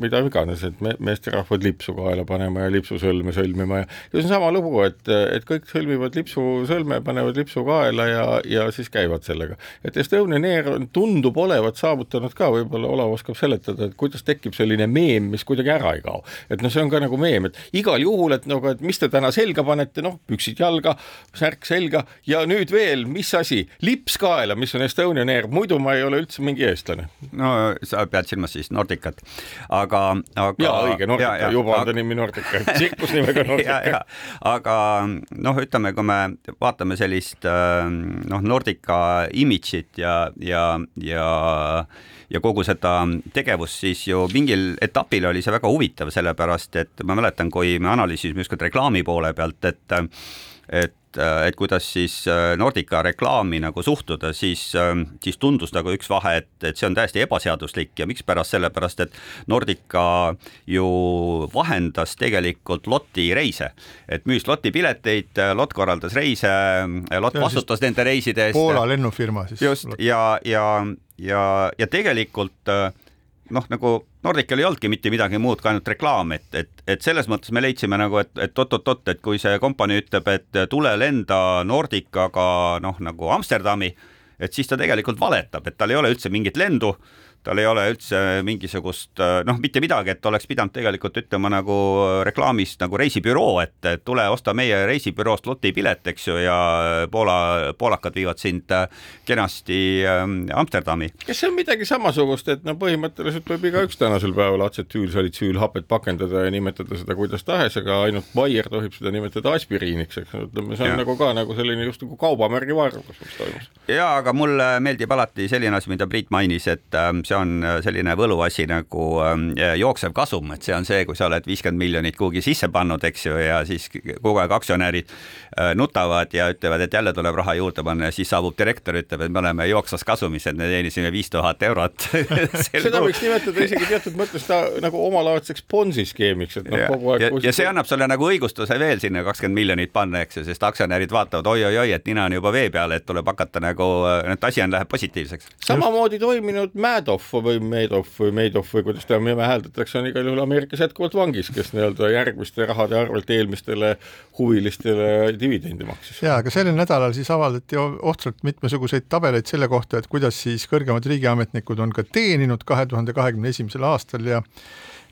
mida iganes, et me, meesterahvad lipsu kaela panema ja lipsusõlme sõlmima ja ja see on sama lugu, et, et kõik sõlmivad lipsusõlme, panevad lipsu kaela ja, ja siis käivad sellega. et Estonian Air tundub olevat saavutanud ka, võib-olla Olav oskab seletada, et kuidas tekib selline meem, mis kuidagi ära ei kao. et noh, see on ka nagu meem, et igal juhul, et nagu, et mis te täna selga panete, noh, püksid jalga, särk selga ja nüüd veel, mis asi, lips kaela, mis on Estonian Air, muidu ma ei ole üldse mingi eestlane. no sa pead silmas siis Nordicat, aga, aga. jaa, õige, Nordica, juba on ta nimi Nordica, tsirkus nimega <laughs> Nordica. aga noh, ütleme, kui me vaatame sellist noh, Nordica imidžit ja, ja, ja ja kogu seda tegevust, siis ju mingil etapil oli see väga huvitav, sellepärast et ma mäletan, kui me analüüsisime just reklaami poole pealt, et et et kuidas siis Nordica reklaami nagu suhtuda, siis, siis tundus nagu üks vahe, et, et see on täiesti ebaseaduslik ja mikspärast, sellepärast et Nordica ju vahendas tegelikult loti reise, et müüs loti pileteid, lott korraldas reise, lott vastutas nende reiside eest. Poola lennufirma siis. just ja, ja ja, ja tegelikult noh, nagu Nordical ei olnudki mitte midagi muud kui ainult reklaam, et, et, et selles mõttes me leidsime nagu, et, et oot-oot-oot, et kui see kompanii ütleb, et tule lenda Nordicaga noh, nagu Amsterdami, et siis ta tegelikult valetab, et tal ei ole üldse mingit lendu tal ei ole üldse mingisugust noh, mitte midagi, et oleks pidanud tegelikult ütlema nagu reklaamis nagu reisibüroo, et tule osta meie reisibüroost lotipilet, eks ju, ja Poola, poolakad viivad sind kenasti ähm, Amsterdami. kas see on midagi samasugust, et no põhimõtteliselt võib igaüks tänasel päeval atsetiilsalitüülhapet pakendada ja nimetada seda kuidas tahes, aga ainult Bayer tohib seda nimetada aspiriiniks, eks ütleme, see on ja. nagu ka nagu selline just nagu kaubamärgi vargus, mis toimus. ja aga mulle meeldib alati selline asi, mida Priit mainis, et ähm, see on äh, selline võluasi nagu ähm, jooksev kasum, et see on see, kui sa oled viiskümmend miljonit kuhugi sisse pannud, eks ju, ja siis kogu aeg aktsionärid äh, nutavad ja ütlevad, et jälle tuleb raha juurde panna ja siis saabub direktor, ütleb, et me oleme jooksvas kasumis, et me teenisime viis tuhat eurot <laughs> <laughs> seda võiks nimetada isegi teatud mõttes ta nagu omalaadseks Bonsi skeemiks, et noh, kogu aeg. ja, ja see annab sulle nagu õigustuse veel sinna kakskümmend miljonit panna, eks ju, sest aktsionärid vaatavad oi-oi-oi, et nina on juba vee peal, et tuleb hakata nagu, et asi on, läheb positiivseks. samamoodi toiminud Madoff või Madoff või Madoff või kuidas ta nime hääldatakse, on igal juhul Ameerikas jätkuvalt vangis, kes nii-öelda järgmiste rahade arvelt eelmistele huvilistele dividendi maksis. ja, aga sellel nädalal siis avaldati ohtralt mitmesuguseid tabeleid selle kohta, et kuidas siis kõrgemad riigiametnikud on ka teeninud kahe tuhande kahekümne esimesel aastal ja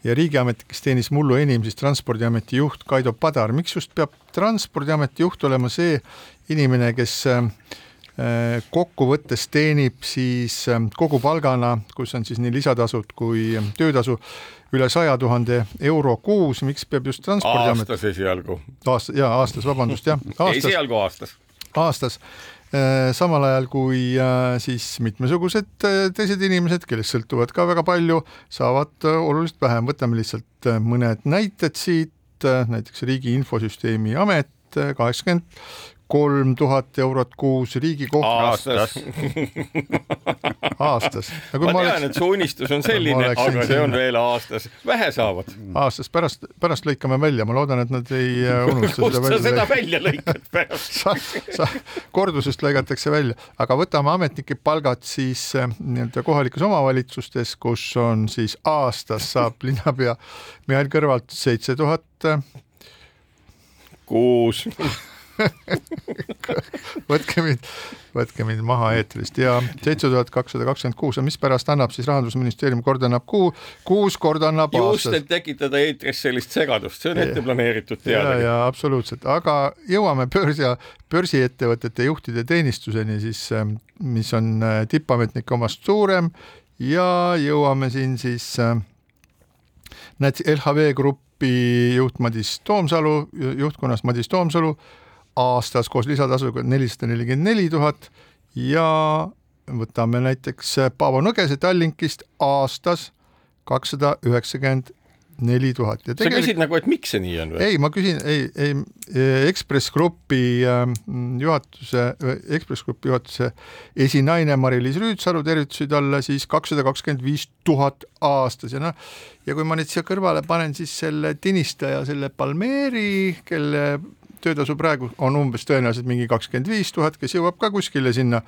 ja riigiametnikest teenis mullu enim siis Transpordiameti juht Kaido Padar, miks just peab Transpordiameti juht olema see inimene, kes Äh, kokkuvõttes teenib siis ähm, kogu palgana, kus on siis nii lisatasud kui ähm, töötasu, üle saja tuhande euro kuus, miks peab just Transpordiamet aastas esialgu. aasta, jaa, aastas, vabandust, jah. <laughs> esialgu aastas. aastas äh, samal ajal kui äh, siis mitmesugused teised inimesed, kellest sõltuvad ka väga palju, saavad oluliselt vähem, võtame lihtsalt mõned näited siit, näiteks Riigi Infosüsteemi Amet, kaheksakümmend kolm tuhat eurot kuus Riigikohtu aastas. Aastas. <laughs> ma tean oleks..., et su unistus on selline, aga see on veel aastas, vähe saavad. aastas, pärast, pärast lõikame välja, ma loodan, et nad ei äh, <laughs> unusta kust sa seda välja lõikad <laughs> pärast? Sa, sa, kordusest lõigatakse välja, aga võtame ametnike palgad siis äh, nii-öelda kohalikes omavalitsustes, kus on siis aastas saab linnapea Mihhail Kõrvalt seitse tuhat äh, kuus <laughs> võtke mind, võtke mind maha eetrist. Ja seitse tuhat kakssada kakskümmend kuus ja mispärast annab siis Rahandusministeerium, kord annab kuu, kuus korda annab just, et tekitada eetris sellist segadust, see on ette planeeritud teadagi. ja, ja absoluutselt, aga jõuame börsi, börsiettevõtete juhtide teenistuseni siis, mis on äh, tippametnike omast suurem. Ja jõuame siin siis äh, näiteks LHV Grupi juht Madis Toomsalu, juhtkonnast Madis Toomsalu aastas koos lisatasuga nelisada nelikümmend neli tuhat ja võtame näiteks Paavo Nõgese Tallinkist aastas kakssada üheksakümmend neli tuhat ja sa küsid nagu, et miks see nii on või? ei, ma küsin, ei, ei Ekspress Grupi äh, juhatuse, Ekspress Grupi juhatuse esinaine Mari-Liis Rüütsalu tervitusi talle siis kakssada kakskümmend viis tuhat aastas ja noh, ja kui ma nüüd siia kõrvale panen siis selle tinistaja, selle Palmeeri, kelle töötasu praegu on umbes tõenäoliselt mingi kakskümmend viis tuhat, kes jõuab ka kuskile sinna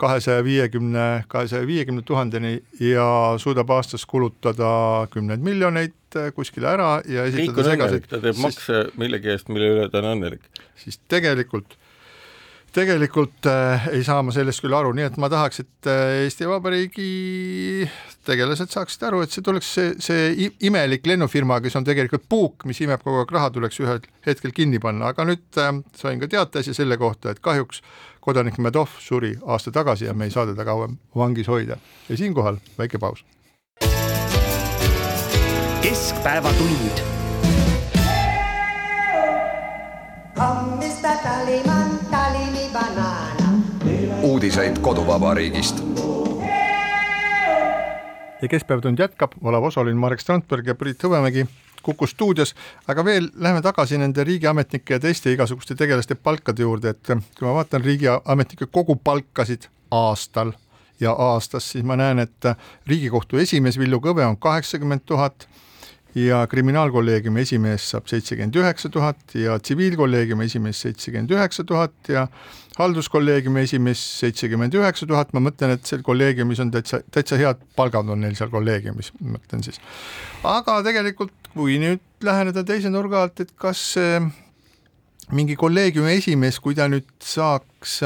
kahesaja viiekümne, kahesaja viiekümne tuhandeni ja suudab aastas kulutada kümneid miljoneid kuskile ära ja on õnnelik, ta teeb makse millegi eest, mille üle ta on õnnelik. siis tegelikult tegelikult äh, ei saa ma sellest küll aru, nii et ma tahaks, et äh, Eesti Vabariigi tegelased saaksid aru, et see tuleks see, see imelik lennufirma, kes on tegelikult puuk, mis imeb kogu aeg raha, tuleks ühel hetkel kinni panna, aga nüüd äh, sain ka teateasja selle kohta, et kahjuks kodanik Medov suri aasta tagasi ja me ei saa teda kauem vangis hoida. ja siinkohal väike paus. keskpäevatund Hommista Taliman, Talimi banana. Uudiseid koduvabariigist. ja Keskpäevatund jätkab, olav osaline Marek Strandberg ja Priit Hõbemägi Kuku stuudios, aga veel lähme tagasi nende riigiametnike ja teiste igasuguste tegelaste palkade juurde, et kui ma vaatan riigiametnike kogupalkasid aastal ja aastas, siis ma näen, et Riigikohtu esimees Villu Kõve on kaheksakümmend tuhat ja kriminaalkolleegiumi esimees saab seitsekümmend üheksa tuhat ja tsiviilkolleegiumi esimees seitsekümmend üheksa tuhat ja halduskolleegiumi esimees seitsekümmend üheksa tuhat, ma mõtlen, et seal kolleegiumis on täitsa, täitsa head palgad on neil seal kolleegiumis, mõtlen siis. aga tegelikult, kui nüüd läheneda teise nurga alt, et kas mingi kolleegiumi esimees, kui ta nüüd saaks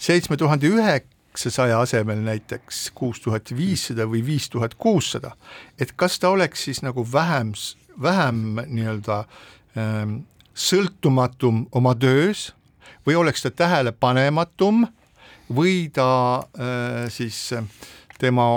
seitsme tuhande ühe kaheksasaja asemel näiteks kuus tuhat viissada või viis tuhat kuussada, et kas ta oleks siis nagu vähem, vähem nii-öelda ähm, sõltumatum oma töös või oleks ta tähelepanematum või ta äh, siis tema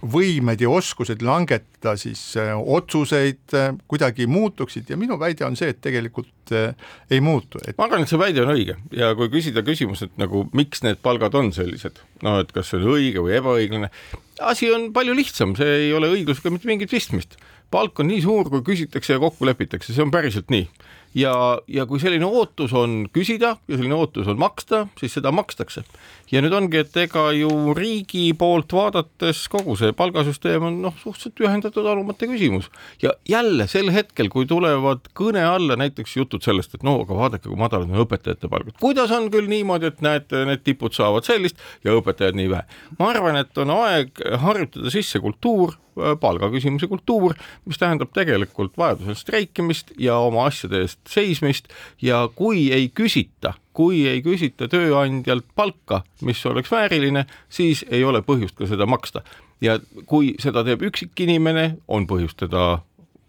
võimed ja oskused langetada siis äh, otsuseid äh, kuidagi muutuksid. Ja minu väide on see, et tegelikult äh, ei muutu. Et.... ma arvan, et see väide on õige. Ja kui küsida küsimus, et nagu miks need palgad on sellised, noh, et kas see on õige või ebaõiglane, asi on palju lihtsam, see ei ole õiglusega mitte mingit pistmist. palk on nii suur, kui küsitakse ja kokku lepitakse, see on päriselt nii ja, ja kui selline ootus on küsida ja selline ootus on maksta, siis seda makstakse. ja nüüd ongi, et ega ju riigi poolt vaadates kogu see palgasüsteem on noh, suhteliselt ühendatud alumate küsimus ja jälle sel hetkel, kui tulevad kõne alla näiteks jutud sellest, et no aga vaadake, kui madalad on õpetajate palgad, kuidas on küll niimoodi, et näete, need tipud saavad sellist ja õpetajad nii vähe. ma arvan, et on aeg harjutada sisse kultuur, palgaküsimuse kultuur, mis tähendab tegelikult vajadusel streikimist ja oma asjade eest seismist ja kui ei küsita, kui ei küsita tööandjalt palka, mis oleks vääriline, siis ei ole põhjust ka seda maksta. ja kui seda teeb üksik inimene, on põhjust teda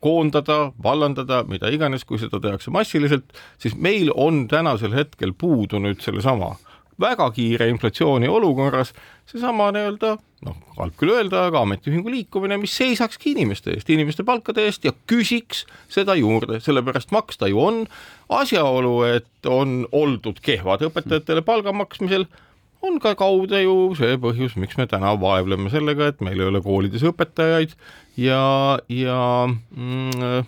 koondada, vallandada, mida iganes, kui seda tehakse massiliselt, siis meil on tänasel hetkel puudu nüüd sellesama väga kiire inflatsiooni olukorras seesama nii-öelda noh, halb küll öelda, aga ametiühingu liikumine, mis seisakski inimeste eest, inimeste palkade eest ja küsiks seda juurde, sellepärast maksta ju on. asjaolu, et on oldud kehvad õpetajatele palga maksmisel, on ka kaude ju see põhjus, miks me täna vaevleme sellega, et meil ei ole koolides õpetajaid ja, ja mm,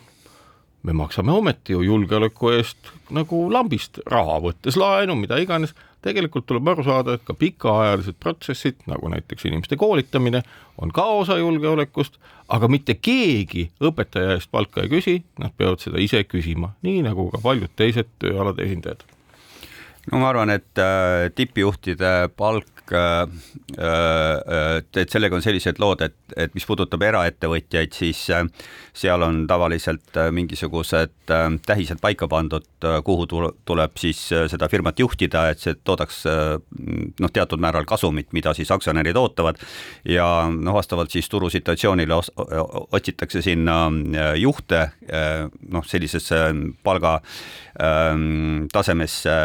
me maksame ometi ju julgeoleku eest nagu lambist raha, võttes laenu, mida iganes tegelikult tuleb aru saada, et ka pikaajalised protsessid, nagu näiteks inimeste koolitamine, on ka osa julgeolekust, aga mitte keegi õpetaja eest palka ei küsi, nad peavad seda ise küsima, nii nagu ka paljud teised tööalade esindajad no ma arvan, et äh, tippjuhtide palk äh,, äh, et sellega on sellised lood, et, et mis puudutab eraettevõtjaid, siis äh, seal on tavaliselt äh, mingisugused äh, tähised paika pandud, äh, kuhu tuleb siis äh, seda firmat juhtida, et see toodaks äh, noh, teatud määral kasumit, mida siis aktsionärid ootavad. Ja noh, vastavalt siis turusituatsioonile otsitakse sinna äh, juhte äh, noh, sellisesse palga äh, tasemesse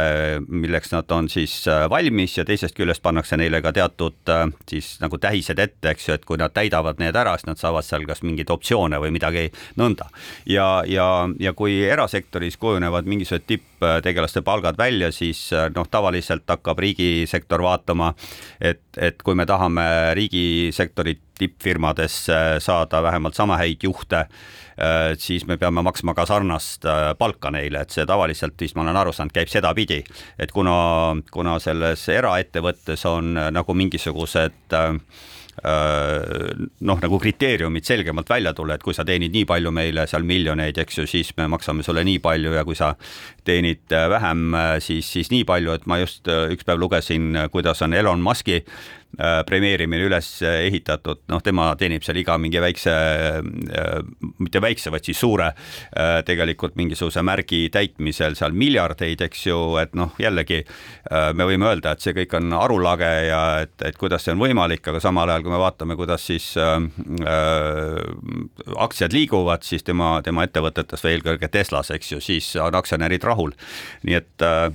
milleks nad on siis äh, valmis ja teisest küljest pannakse neile ka teatud äh, siis nagu tähised ette, eks ju, et kui nad täidavad need ära, siis nad saavad seal kas mingeid optsioone või midagi nõnda. ja, ja, ja kui erasektoris kujunevad mingisugused tipptegelaste palgad välja, siis noh, tavaliselt hakkab riigisektor vaatama, et, et kui me tahame riigisektori tippfirmadesse saada vähemalt sama häid juhte Äh, siis me peame maksma ka sarnast äh, palka neile, et see tavaliselt, mis ma olen aru saanud, käib sedapidi, et kuna, kuna selles eraettevõttes on äh, nagu mingisugused noh, nagu kriteeriumid selgemalt välja tulla, et kui sa teenid nii palju meile seal miljoneid, eks ju, siis me maksame sulle nii palju ja kui sa teenid vähem, siis, siis nii palju, et ma just üks päev lugesin, kuidas on Elon Musk'i Äh, premeerimine üles ehitatud, noh, tema teenib seal iga mingi väikse, äh, mitte väikse, vaid siis suure äh, tegelikult mingisuguse märgi täitmisel seal miljardeid, eks ju, et noh, jällegi me võime öelda, et see kõik on arulage ja et, et kuidas see on võimalik, aga samal ajal, kui me vaatame, kuidas siis äh, aktsiad liiguvad, siis tema, tema ettevõtetes või eelkõige Teslas, eks ju, siis on aktsionärid rahul. nii et äh,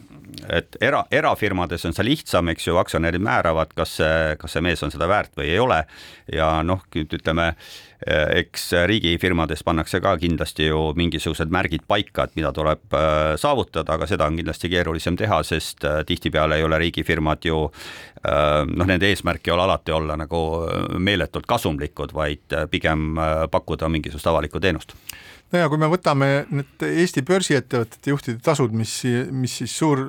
et era, erafirmades on see lihtsam, eks ju, aktsionärid määravad, kas see, kas see mees on seda väärt või ei ole. ja noh, ütleme, eks riigifirmades pannakse ka kindlasti ju mingisugused märgid paika, et mida tuleb äh, saavutada, aga seda on kindlasti keerulisem teha, sest äh, tihtipeale ei ole riigifirmad ju noh, nende eesmärk ei ole alati olla nagu meeletult kasumlikud, vaid pigem pakkuda mingisugust avalikku teenust no ja kui me võtame need Eesti börsiettevõtete juhtide tasud, mis, mis siis suur,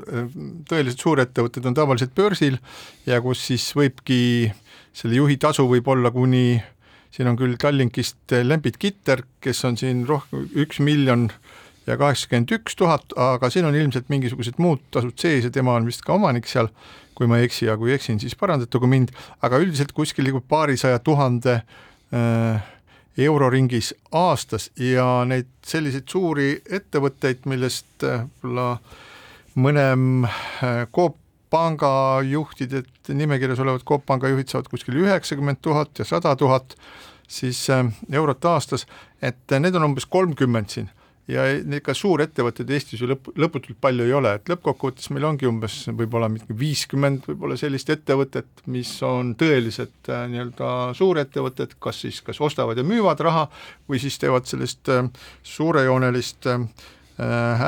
tõeliselt suurettevõtted on tavaliselt börsil ja kus siis võibki selle juhi tasu võib olla kuni, siin on küll Tallinkist Lembit Kitter, kes on siin rohkem, üks miljon ja kaheksakümmend üks tuhat, aga siin on ilmselt mingisugused muud tasud sees ja tema on vist ka omanik seal, kui ma ei eksi ja kui eksin, siis parandatagu mind, aga üldiselt kuskil liigub paarisaja tuhande äh, euroringis aastas ja neid selliseid suuri ettevõtteid, millest äh, võib-olla mõne äh, Coop panga juhtide nimekirjas olevad Coop panga juhid saavad kuskil üheksakümmend tuhat ja sada tuhat siis äh, eurot aastas, et need on umbes kolmkümmend siin ja ega suurettevõtteid Eestis ju lõp-, lõputult palju ei ole, et lõppkokkuvõttes meil ongi umbes võib-olla viiskümmend võib-olla sellist ettevõtet, mis on tõelised äh, nii-öelda suurettevõtted, kas siis kas ostavad ja müüvad raha või siis teevad sellist äh, suurejoonelist äh,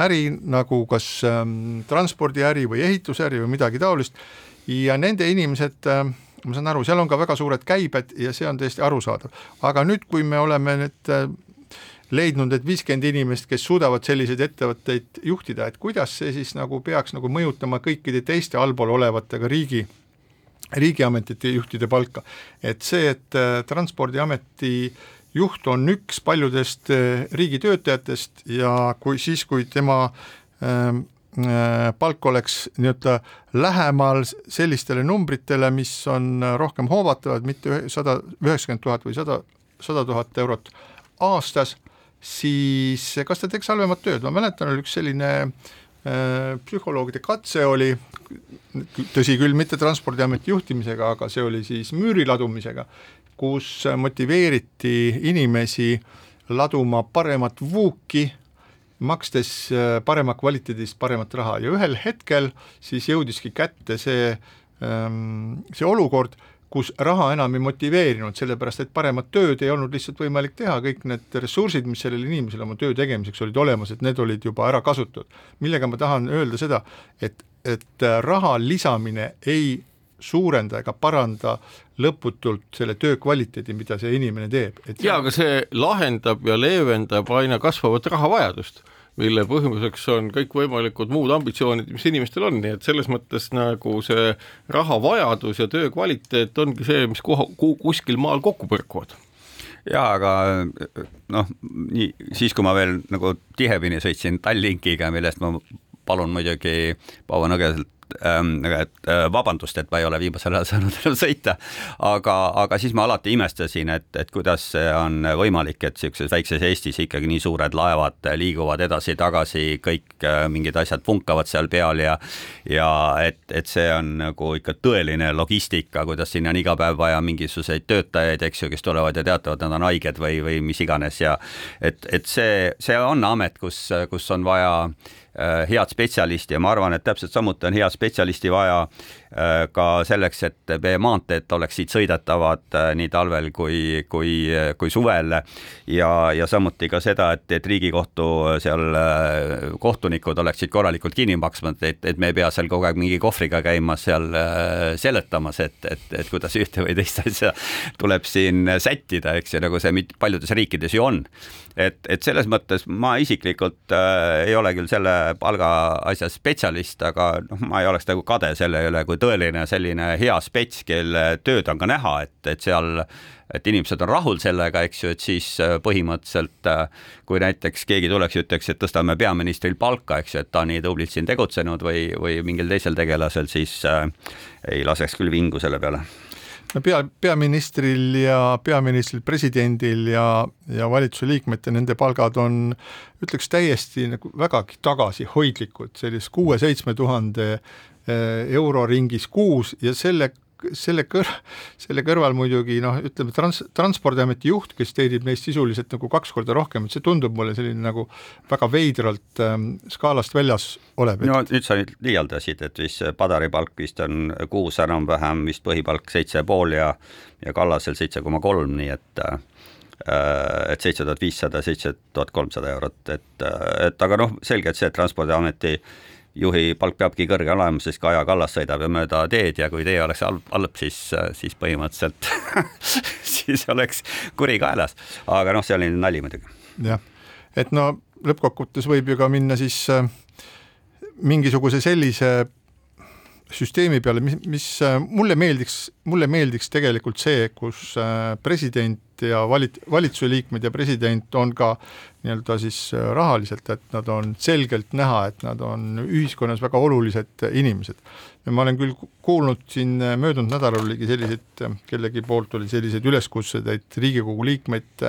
äri nagu kas ähm, transpordiäri või ehitusäri või midagi taolist. Ja nende inimesed ma saan aru, seal on ka väga suured käibed ja see on täiesti arusaadav, aga nüüd, kui me oleme nüüd leidnud need viiskümmend inimest, kes suudavad selliseid ettevõtteid juhtida, et kuidas see siis nagu peaks nagu mõjutama kõikide teiste allpool olevate ka riigi, riigiametite juhtide palka. et see, et äh, Transpordiameti juht on üks paljudest äh, riigitöötajatest ja kui siis, kui tema ähm, äh, palk oleks nii-öelda lähemal sellistele numbritele, mis on rohkem hoovatavad, mitte sada üheksakümmend tuhat või sada, sada tuhat eurot aastas, siis kas ta teeks halvemat tööd, ma mäletan, oli üks selline äh, psühholoogide katse oli, tõsi küll, mitte Transpordiameti juhtimisega, aga see oli siis müüri ladumisega, kus motiveeriti inimesi laduma paremat vuuki, makstes äh, parema kvaliteedist paremat raha. Ja ühel hetkel siis jõudiski kätte see, ähm, see olukord, kus raha enam ei motiveerinud, sellepärast et paremat tööd ei olnud lihtsalt võimalik teha, kõik need ressursid, mis sellel inimesel oma töö tegemiseks olid olemas, et need olid juba ära kasutatud. millega ma tahan öelda seda, et, et raha lisamine ei suurenda ega paranda lõputult selle töö kvaliteedi, mida see inimene teeb. jaa, aga see lahendab ja leevendab aina kasvavat rahavajadust mille põhjuseks on kõikvõimalikud muud ambitsioonid, mis inimestel on, nii et selles mõttes nagu see rahavajadus ja töö kvaliteet ongi see, mis koha, kuskil maal kokku põrkuvad. Jaa, aga noh, nii siis, kui ma veel nagu tihemini sõitsin Tallinkiga, millest ma palun muidugi Paavo Nõgeselt et äh, vabandust, et ma ei ole viimasel ajal saanud enam sõita, aga, aga siis ma alati imestasin, et, et kuidas see on võimalik, et niisuguses väikses Eestis ikkagi nii suured laevad liiguvad edasi-tagasi, kõik äh, mingid asjad punkavad seal peal ja ja et, et see on nagu ikka tõeline logistika, kuidas sinna on iga päev vaja mingisuguseid töötajaid, eks ju, kes tulevad ja teatavad, nad on haiged või, või mis iganes ja et, et see, see on amet, kus, kus on vaja head spetsialisti ja ma arvan, et täpselt samuti on head spetsialisti vaja äh, ka selleks, et meie maanteed oleksid sõidetavad äh, nii talvel kui, kui, kui suvel. Ja, ja samuti ka seda, et, et Riigikohtu seal kohtunikud oleksid korralikult kinni maksnud, et, et me ei pea seal kogu aeg mingi kohvriga käima seal seletamas, et, et, et kuidas ühte või teist asja tuleb siin sättida, eks ju, nagu see paljudes riikides ju on. Et, et selles mõttes ma isiklikult äh, ei ole küll selle palga asja spetsialist, aga noh, ma ei oleks nagu kade selle üle, kui tõeline selline hea spets, kelle tööd on ka näha, et, et seal et inimesed on rahul sellega, eks ju, et siis äh, põhimõtteliselt äh, kui näiteks keegi tuleks ja ütleks, et tõstame peaministril palka, eks ju, et ta on nii tublilt siin tegutsenud või, või mingil teisel tegelasel, siis äh, ei laseks küll vingu selle peale. No pea, peaministril ja peaministril, presidendil ja, ja valitsuse liikmete, nende palgad on, ütleks täiesti nagu vägagi tagasihoidlikud, sellist kuue-seitsme tuhande eh, euro ringis kuus ja selle selle kõr-, selle kõrval muidugi noh, ütleme trans-, Transpordiameti juht, kes teenib neist sisuliselt nagu kaks korda rohkem, et see tundub mulle selline nagu väga veidralt ähm, skaalast väljas olev. no nüüd sa nüüd liialdasid, et vist Padari palk vist on kuus enam-vähem vist põhipalk seitse pool ja ja Kallasel seitse koma kolm, nii et äh, et seitse tuhat viissada, seitse tuhat kolmsada eurot, et, et aga noh, selge, et see Transpordiameti äh, juhi palk peabki kõrge olema, sest Kaja Kallas sõidab ju mööda teed ja kui tee oleks halb, halb, siis, siis põhimõtteliselt <laughs> siis oleks kuri kaelas. aga noh, see oli nali muidugi. jah, et no lõppkokkuvõttes võib ju ka minna siis äh, mingisuguse sellise süsteemi peale, mis, mis äh, mulle meeldiks, mulle meeldiks tegelikult see, kus äh, president ja valit-, valitsuse liikmed ja president on ka nii-öelda siis äh, rahaliselt, et nad on selgelt näha, et nad on ühiskonnas väga olulised inimesed. ja ma olen küll kuulnud siin äh, möödunud nädalal oligi selliseid, äh, kellegi poolt oli selliseid üleskutseid, et Riigikogu liikmeid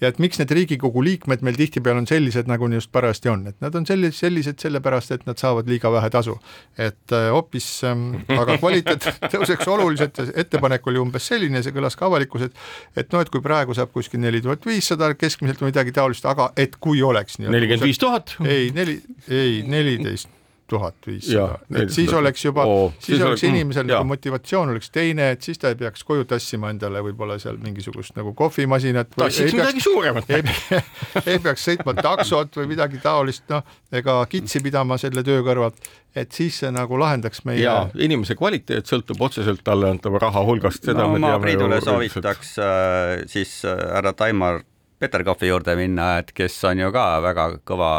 ja et miks need Riigikogu liikmed meil tihtipeale on sellised, nagu just parajasti on, et nad on sellised, sellised sellepärast, et nad saavad liiga vähe tasu. et hoopis äh,, aga kvaliteet <laughs> tõuseks oluliselt ettepanek oli umbes selline, see kõlas ka avalikkuses, et et noh, et kui praegu saab kuskil neli tuhat viissada keskmiselt või midagi taolist, aga et kui oleks nelikümmend viis tuhat? ei, neli, ei neliteist tuhat viissada, et siis oleks juba oh,, siis, siis oleks inimesel mm, nagu motivatsioon oleks teine, et siis ta ei peaks koju tassima endale võib-olla seal mingisugust nagu kohvimasinat. tassiks midagi suuremat. <laughs> ei, peaks sõitma taksot või midagi taolist, noh, ega kitsi pidama selle töö kõrvalt, et siis see nagu lahendaks meie. ja inimese kvaliteet sõltub otseselt talle antava raha hulgast, seda no, me teame. ma Priidule soovitaks äh, siis äh, härra Taimar Peterkopi juurde minna, et kes on ju ka väga kõva,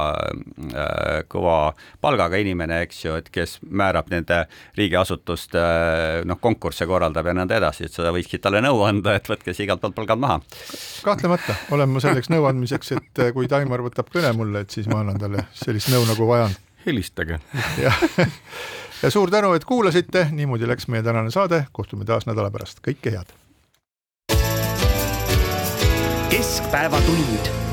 äh, kõva palgaga inimene, eks ju, et kes määrab nende riigiasutuste noh, konkursse korraldab ja nõnda edasi, et seda võikski talle nõu anda, et võtke siis igalt poolt palgad maha. kahtlemata olen ma selleks nõu andmiseks, et äh, kui Taimar võtab kõne mulle, et siis ma annan talle sellist nõu, nagu vaja on. helistage. jah, ja suur tänu, et kuulasite, niimoodi läks meie tänane saade, kohtume taas nädala pärast, kõike head keskpäevatund